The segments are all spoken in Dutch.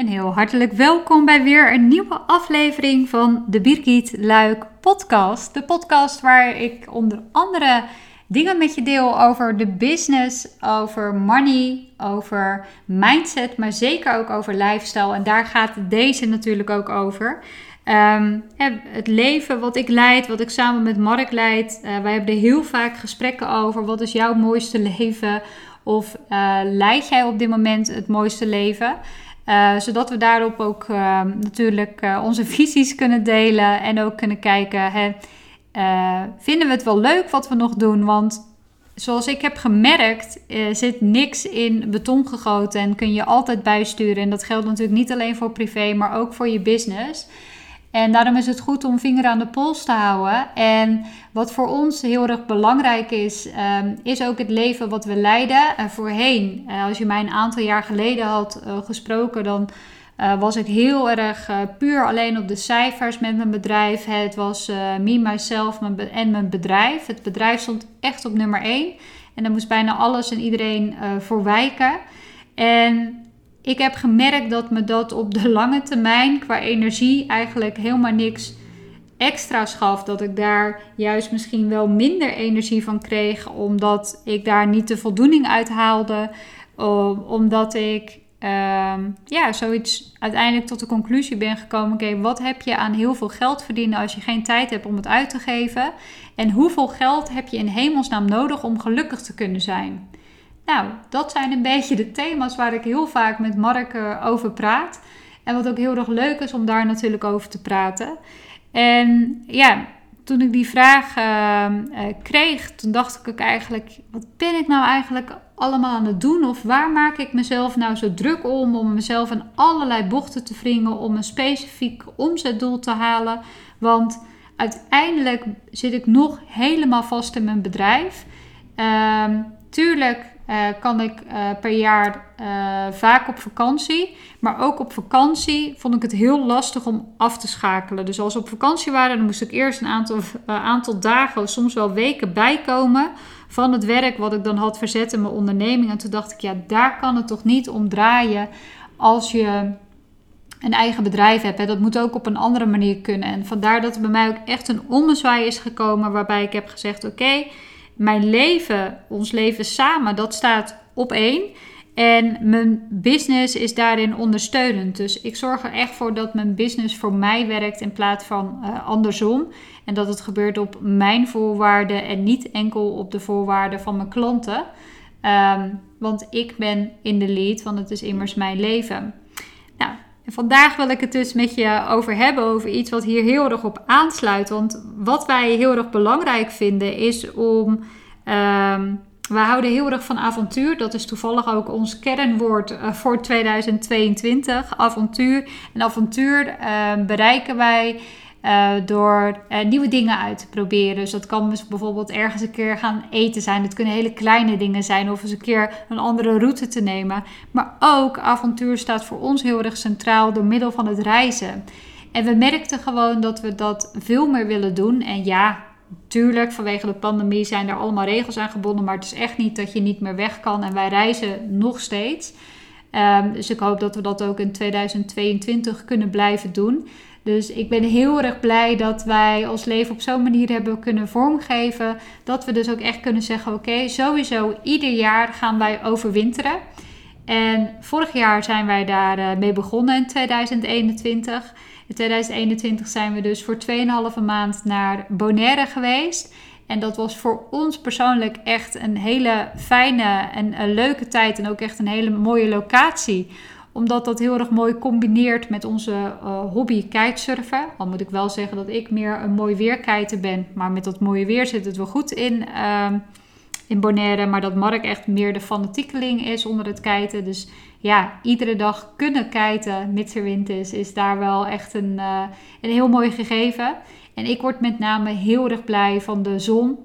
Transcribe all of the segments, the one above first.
En heel hartelijk welkom bij weer een nieuwe aflevering van de Birgit Luik podcast. De podcast waar ik onder andere dingen met je deel over de business, over money, over mindset, maar zeker ook over lifestyle. En daar gaat deze natuurlijk ook over. Um, het leven wat ik leid, wat ik samen met Mark leid. Uh, wij hebben er heel vaak gesprekken over. Wat is jouw mooiste leven? Of uh, leid jij op dit moment het mooiste leven? Uh, zodat we daarop ook uh, natuurlijk uh, onze visies kunnen delen en ook kunnen kijken, hè, vinden we het wel leuk wat we nog doen? Want zoals ik heb gemerkt, zit niks in beton gegoten en kun je altijd bijsturen. En dat geldt natuurlijk niet alleen voor privé, maar ook voor je business. En daarom is het goed om vinger aan de pols te houden. En wat voor ons heel erg belangrijk is, um, is ook het leven wat we leiden. Uh, voorheen, uh, als je mij een aantal jaar geleden had uh, gesproken, dan was ik heel erg puur alleen op de cijfers met mijn bedrijf. Het was me, myself en mijn bedrijf. Het bedrijf stond echt op nummer 1. En daar moest bijna alles en iedereen voor wijken. En ik heb gemerkt dat me dat op de lange termijn qua energie eigenlijk helemaal niks extra's gaf. Dat ik daar juist misschien wel minder energie van kreeg, omdat ik daar niet de voldoening uit haalde. omdat ik uh, ja, zoiets uiteindelijk tot de conclusie ben gekomen: oké, wat heb je aan heel veel geld verdienen als je geen tijd hebt om het uit te geven? En hoeveel geld heb je in hemelsnaam nodig om gelukkig te kunnen zijn? Nou, dat zijn een beetje de thema's waar ik heel vaak met Mark over praat. En wat ook heel erg leuk is om daar natuurlijk over te praten. En ja, toen ik die vraag ehm, eh, kreeg, toen dacht ik ook eigenlijk: wat ben ik nou eigenlijk allemaal aan het doen? Of waar maak ik mezelf nou zo druk om? Om mezelf in allerlei bochten te wringen om een specifiek omzetdoel te halen. Want uiteindelijk zit ik nog helemaal vast in mijn bedrijf. Um, tuurlijk uh, kan ik uh, per jaar uh, vaak op vakantie. Maar ook op vakantie vond ik het heel lastig om af te schakelen. Dus als we op vakantie waren, dan moest ik eerst een aantal, aantal dagen, soms wel weken bijkomen van het werk wat ik dan had verzet in mijn onderneming. En toen dacht ik, ja, daar kan het toch niet om draaien als je een eigen bedrijf hebt. Hè. Dat moet ook op een andere manier kunnen. En vandaar dat er bij mij ook echt een ommezwaai is gekomen waarbij ik heb gezegd, oké. Mijn leven, ons leven samen, dat staat op één. En mijn business is daarin ondersteunend. Dus ik zorg er echt voor dat mijn business voor mij werkt in plaats van uh, andersom. En dat het gebeurt op mijn voorwaarden en niet enkel op de voorwaarden van mijn klanten. Um, want ik ben in de lead, want het is immers mijn leven. En vandaag wil ik het dus met je over hebben, over iets wat hier heel erg op aansluit. Want wat wij heel erg belangrijk vinden is om. Um, we houden heel erg van avontuur. Dat is toevallig ook ons kernwoord uh, voor 2022. Avontuur. En avontuur uh, bereiken wij uh, door uh, nieuwe dingen uit te proberen. Dus dat kan dus bijvoorbeeld ergens een keer gaan eten zijn. Het kunnen hele kleine dingen zijn. Of eens een keer een andere route te nemen. Maar ook avontuur staat voor ons heel erg centraal door middel van het reizen. En we merkten gewoon dat we dat veel meer willen doen. En ja, Tuurlijk, vanwege de pandemie zijn er allemaal regels aan gebonden, maar het is echt niet dat je niet meer weg kan. En wij reizen nog steeds. Um, dus ik hoop dat we dat ook in 2022 kunnen blijven doen. Dus ik ben heel erg blij dat wij ons leven op zo'n manier hebben kunnen vormgeven. Dat we dus ook echt kunnen zeggen: oké, sowieso ieder jaar gaan wij overwinteren. En vorig jaar zijn wij daar uh, mee begonnen in 2021. In 2021 zijn we dus voor 2,5 maand naar Bonaire geweest. En dat was voor ons persoonlijk echt een hele fijne en een leuke tijd. En ook echt een hele mooie locatie omdat dat heel erg mooi combineert met onze uh, hobby kitesurfen. Al moet ik wel zeggen dat ik meer een mooi weerkijter ben. Maar met dat mooie weer zit het wel goed in, uh, in Bonaire. Maar dat Mark echt meer de fanatiekeling is onder het kiten. Dus ja, iedere dag kunnen kijken, mits er wind is, is daar wel echt een, uh, een heel mooi gegeven. En ik word met name heel erg blij van de zon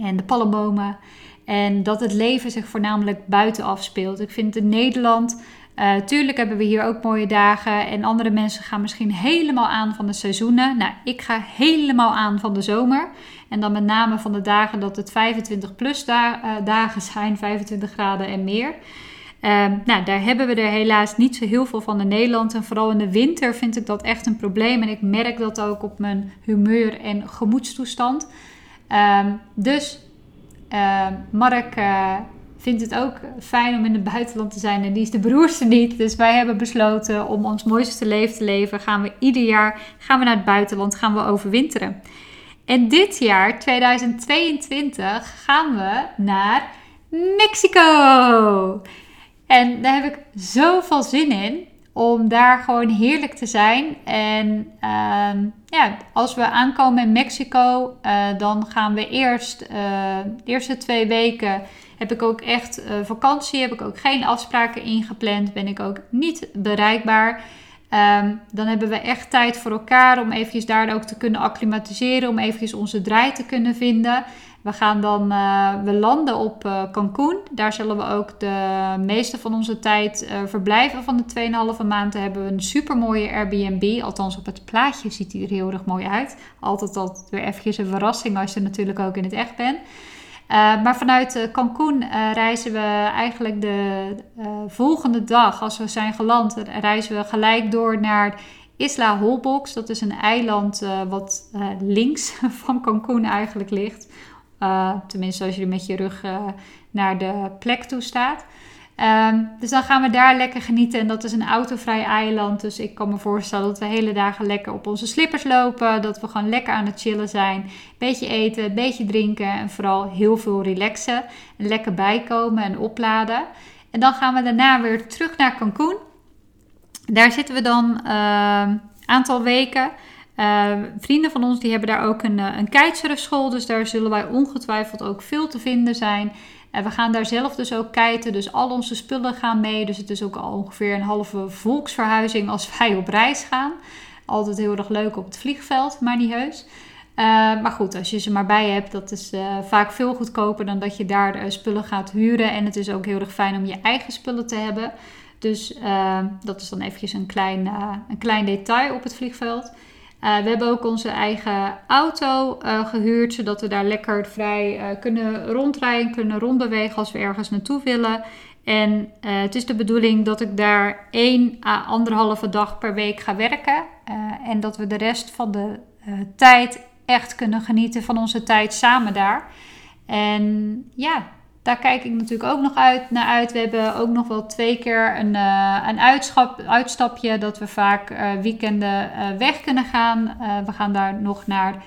en de palmbomen. En dat het leven zich voornamelijk buiten afspeelt. Ik vind in Nederland, uh, tuurlijk hebben we hier ook mooie dagen. En andere mensen gaan misschien helemaal aan van de seizoenen. Nou, ik ga helemaal aan van de zomer. En dan met name van de dagen dat het 25 plus uh, dagen zijn, 25 graden en meer. Ehm, nou, daar hebben we er helaas niet zo heel veel van in Nederland. En vooral in de winter vind ik dat echt een probleem. En ik merk dat ook op mijn humeur en gemoedstoestand. Ehm, dus uh, Mark uh, vindt het ook fijn om in het buitenland te zijn. En die is de broerste niet. Dus wij hebben besloten om ons mooiste leven te leven. Gaan we ieder jaar gaan we naar het buitenland, gaan we overwinteren. En dit jaar, 2022, gaan we naar Mexico. En daar heb ik zoveel zin in om daar gewoon heerlijk te zijn. En ehm, ja, als we aankomen in Mexico, uh, dan gaan we eerst uh, de eerste twee weken heb ik ook echt uh, vakantie, heb ik ook geen afspraken ingepland, ben ik ook niet bereikbaar. Um, dan hebben we echt tijd voor elkaar om eventjes daar ook te kunnen acclimatiseren, om eventjes onze draai te kunnen vinden. We gaan dan, uh, we landen op uh, Cancún. Daar zullen we ook de meeste van onze tijd uh, verblijven. Van de 2,5 maanden hebben we een super mooie Airbnb. Althans, op het plaatje ziet hij er heel erg mooi uit. Altijd, altijd weer eventjes een verrassing als je natuurlijk ook in het echt bent. maar vanuit Cancún reizen we eigenlijk de volgende dag, als we zijn geland, reizen we gelijk door naar Isla Holbox. Dat is een eiland wat links van Cancún eigenlijk ligt uh, tenminste, als je met je rug uh, naar de plek toe staat. Um, dus dan gaan we daar lekker genieten. En dat is een autovrij eiland. Dus ik kan me voorstellen dat we hele dagen lekker op onze slippers lopen. Dat we gewoon lekker aan het chillen zijn. Beetje eten, beetje drinken. En vooral heel veel relaxen. En lekker bijkomen en opladen. En dan gaan we daarna weer terug naar Cancún. Daar zitten we dan een uh, aantal weken. Uh, vrienden van ons die hebben daar ook een, eh, een kitesurfschool, dus daar zullen wij ongetwijfeld ook veel te vinden zijn. En we gaan daar zelf dus ook kiten, dus al onze spullen gaan mee. Dus het is ook al ongeveer een halve volksverhuizing als wij op reis gaan. Altijd heel erg leuk op het vliegveld, maar niet heus. Uh, maar goed, als je ze maar bij hebt, dat is uh, vaak veel goedkoper dan dat je daar uh, spullen gaat huren. En het is ook heel erg fijn om je eigen spullen te hebben. Dus dat is dan eventjes een klein, een klein detail op het vliegveld. Uh, we hebben ook onze eigen auto uh, gehuurd, zodat we daar lekker vrij uh, kunnen rondrijden, kunnen rondbewegen als we ergens naartoe willen. En het is de bedoeling dat ik daar één à anderhalve dag per week ga werken. en dat we de rest van de tijd echt kunnen genieten van onze tijd samen daar. En ja, daar kijk ik natuurlijk ook nog uit, naar uit. We hebben ook nog wel twee keer een, uh, een uitschap, uitstapje dat we vaak uh, weekenden uh, weg kunnen gaan. we gaan daar nog naar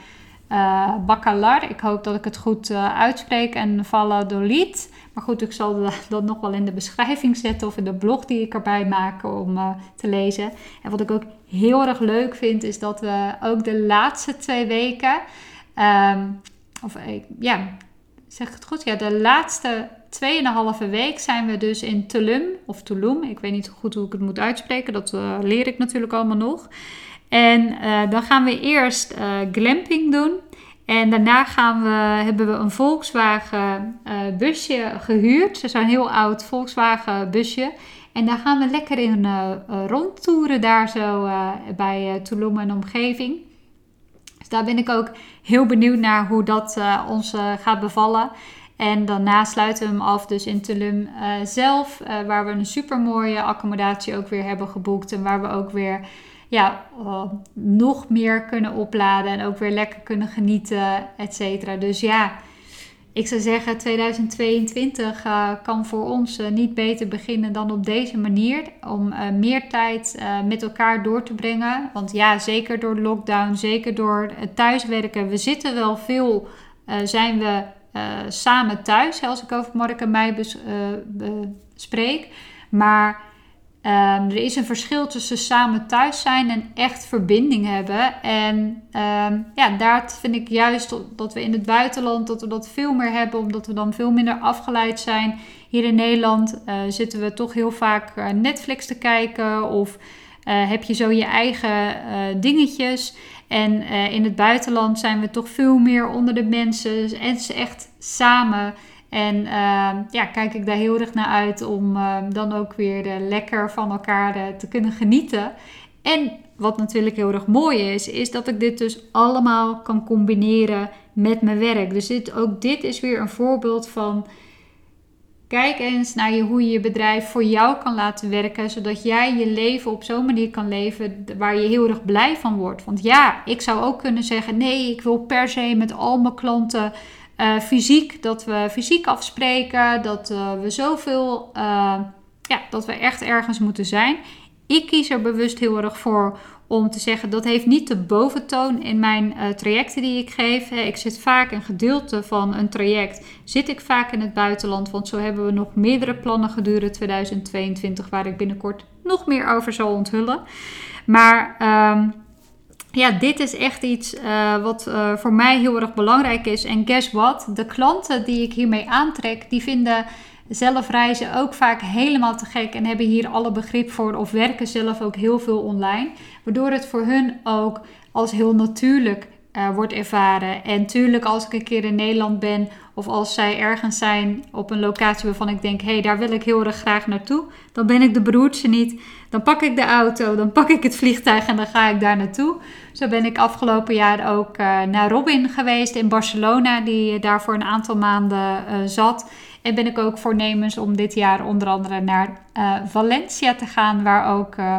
Bacalar. Ik hoop dat ik het goed uitspreek. En Valladolid. Maar goed, ik zal dat nog wel in de beschrijving zetten of in de blog die ik erbij maak om te lezen. En wat ik ook heel erg leuk vind, is dat we ook de laatste twee weken. Um, of ja, zeg het goed? Ja, de laatste 2,5 week zijn we dus in Tulum, of Tulum. Ik weet niet goed hoe ik het moet uitspreken. Dat uh, leer ik natuurlijk allemaal nog. En uh, dan gaan we eerst uh, glamping doen. En daarna gaan we, hebben we een Volkswagen busje gehuurd. Ze zijn heel oud Volkswagen busje. En daar gaan we lekker in rondtoeren daar zo bij Tulum en omgeving. Dus daar ben ik ook heel benieuwd naar hoe dat uh, ons uh, gaat bevallen. En daarna sluiten we hem af dus in Tulum uh, zelf, waar we een super mooie accommodatie ook weer hebben geboekt. En waar we ook weer ja, nog meer kunnen opladen en ook weer lekker kunnen genieten, et cetera. Dus ja, ik zou zeggen, 2022 uh, kan voor ons uh, niet beter beginnen dan op deze manier. Om uh, meer tijd met elkaar door te brengen. Want ja, zeker door lockdown, zeker door het thuiswerken. We zitten wel veel, zijn we samen thuis. Als ik over Mark en mij spreek. Maar Um, er is een verschil tussen samen thuis zijn en echt verbinding hebben. En um, ja, daar vind ik juist dat we in het buitenland dat we dat veel meer hebben, omdat we dan veel minder afgeleid zijn. Hier in Nederland uh, zitten we toch heel vaak uh, Netflix te kijken of uh, heb je zo je eigen dingetjes. En in het buitenland zijn we toch veel meer onder de mensen en ze echt samen. En uh, ja, kijk ik daar heel erg naar uit om uh, dan ook weer uh, lekker van elkaar eh, te kunnen genieten. En wat natuurlijk heel erg mooi is, is dat ik dit dus allemaal kan combineren met mijn werk. Dus dit, ook dit is weer een voorbeeld van Kijk eens naar je, hoe je je bedrijf voor jou kan laten werken, zodat jij je leven op zo'n manier kan leven waar je heel erg blij van wordt. Want ja, ik zou ook kunnen zeggen: nee, ik wil per se met al mijn klanten uh, fysiek, dat we fysiek afspreken, dat uh, we zoveel, uh, ja, dat we echt ergens moeten zijn. Ik kies er bewust heel erg voor om te zeggen dat heeft niet de boventoon in mijn trajecten die ik geef. Ik zit vaak een gedeelte van een traject, zit ik vaak in het buitenland, want zo hebben we nog meerdere plannen gedurende 2022 waar ik binnenkort nog meer over zal onthullen. Maar um, ja, dit is echt iets uh, wat uh, voor mij heel erg belangrijk is. En guess what? De klanten die ik hiermee aantrek, die vinden zelf reizen ook vaak helemaal te gek en hebben hier alle begrip voor of werken zelf ook heel veel online. Waardoor het voor hun ook als heel natuurlijk uh, wordt ervaren. En tuurlijk, als ik een keer in Nederland ben of als zij ergens zijn op een locatie waarvan ik denk: hé, hey, daar wil ik heel erg graag naartoe, dan ben ik de broertje niet. Dan pak ik de auto, dan pak ik het vliegtuig en dan ga ik daar naartoe. Zo ben ik afgelopen jaar ook uh, naar Robin geweest in Barcelona, die daar voor een aantal maanden uh, zat. En ben ik ook voornemens om dit jaar onder andere naar uh, Valencia te gaan, waar ook uh,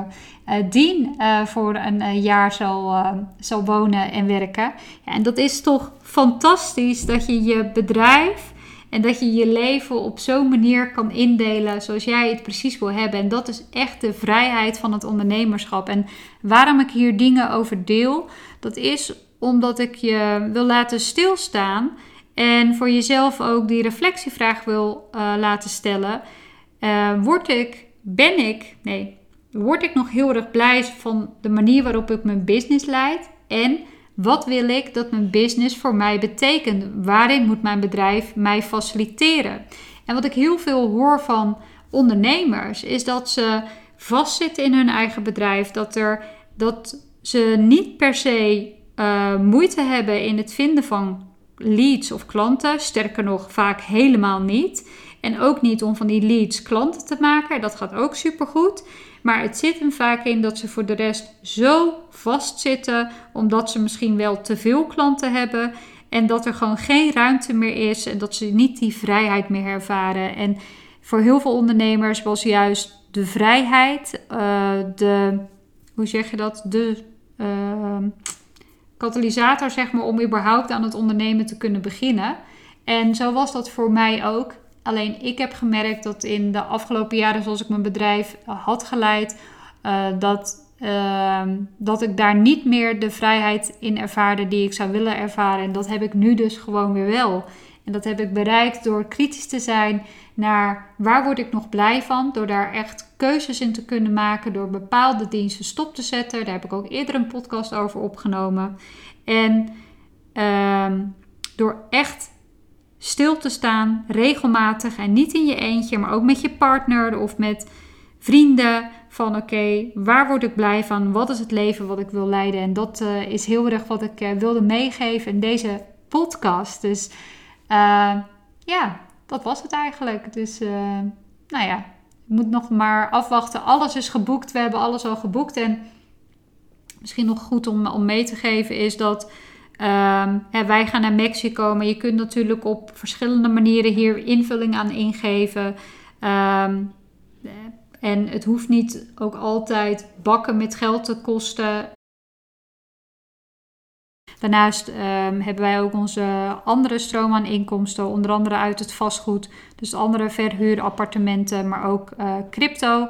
Dean voor een jaar zal, zal wonen en werken. Ja, en dat is toch fantastisch dat je je bedrijf en dat je je leven op zo'n manier kan indelen zoals jij het precies wil hebben. En dat is echt de vrijheid van het ondernemerschap. En waarom ik hier dingen over deel, dat is omdat ik je wil laten stilstaan en voor jezelf ook die reflectievraag wil uh, laten stellen. Uh, word ik, ben ik, nee, word ik nog heel erg blij van de manier waarop ik mijn business leid? En wat wil ik dat mijn business voor mij betekent? Waarin moet mijn bedrijf mij faciliteren? En wat ik heel veel hoor van ondernemers is dat ze vastzitten in hun eigen bedrijf, dat, er, dat ze niet per se uh, moeite hebben in het vinden van leads of klanten. Sterker nog, vaak helemaal niet. En ook niet om van die leads klanten te maken. Dat gaat ook supergoed. Maar het zit hem vaak in dat ze voor de rest zo vastzitten. Omdat ze misschien wel te veel klanten hebben. En dat er gewoon geen ruimte meer is. En dat ze niet die vrijheid meer ervaren. En voor heel veel ondernemers was juist de vrijheid, uh, de, hoe zeg je dat? De, uh, katalysator, zeg maar, om überhaupt aan het ondernemen te kunnen beginnen. En zo was dat voor mij ook. Alleen ik heb gemerkt dat in de afgelopen jaren, zoals ik mijn bedrijf had geleid, uh, dat, uh, dat ik daar niet meer de vrijheid in ervaarde die ik zou willen ervaren. En dat heb ik nu dus gewoon weer wel. En dat heb ik bereikt door kritisch te zijn naar waar word ik nog blij van. Door daar echt keuzes in te kunnen maken. Door bepaalde diensten stop te zetten. Daar heb ik ook eerder een podcast over opgenomen. En uh, door echt stil te staan, regelmatig en niet in je eentje, maar ook met je partner of met vrienden. Van oké, waar word ik blij van? Wat is het leven wat ik wil leiden? En dat uh, is heel erg wat ik uh, wilde meegeven in deze podcast. Dus uh, ja, dat was het eigenlijk. Dus uh, nou ja, ik moet nog maar afwachten. Alles is geboekt. We hebben alles al geboekt. En misschien nog goed om, om mee te geven is dat ja, wij gaan naar Mexico. Maar je kunt natuurlijk op verschillende manieren hier invulling aan ingeven. Um, en het hoeft niet ook altijd bakken met geld te kosten. Daarnaast um, hebben wij ook onze andere stroom aan inkomsten, onder andere uit het vastgoed. Dus andere verhuurappartementen, maar ook uh, crypto,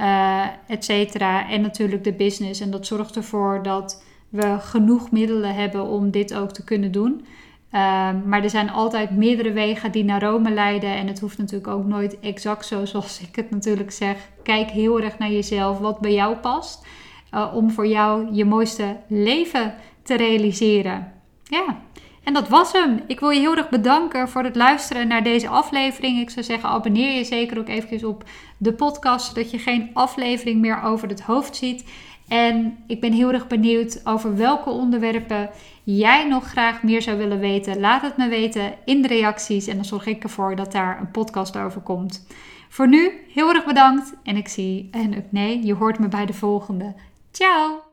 uh, et cetera. En natuurlijk de business. En dat zorgt ervoor dat we genoeg middelen hebben om dit ook te kunnen doen. Uh, maar er zijn altijd meerdere wegen die naar Rome leiden. En het hoeft natuurlijk ook nooit exact zo zoals ik het natuurlijk zeg. Kijk heel erg naar jezelf, wat bij jou past. Uh, om voor jou je mooiste leven te realiseren. Ja, en dat was hem. Ik wil je heel erg bedanken voor het luisteren naar deze aflevering. Ik zou zeggen, abonneer je zeker ook eventjes op de podcast, zodat je geen aflevering meer over het hoofd ziet. En ik ben heel erg benieuwd over welke onderwerpen jij nog graag meer zou willen weten. Laat het me weten in de reacties en dan zorg ik ervoor dat daar een podcast over komt. Voor nu heel erg bedankt en ik zie, en nee, je hoort me bij de volgende. Ciao!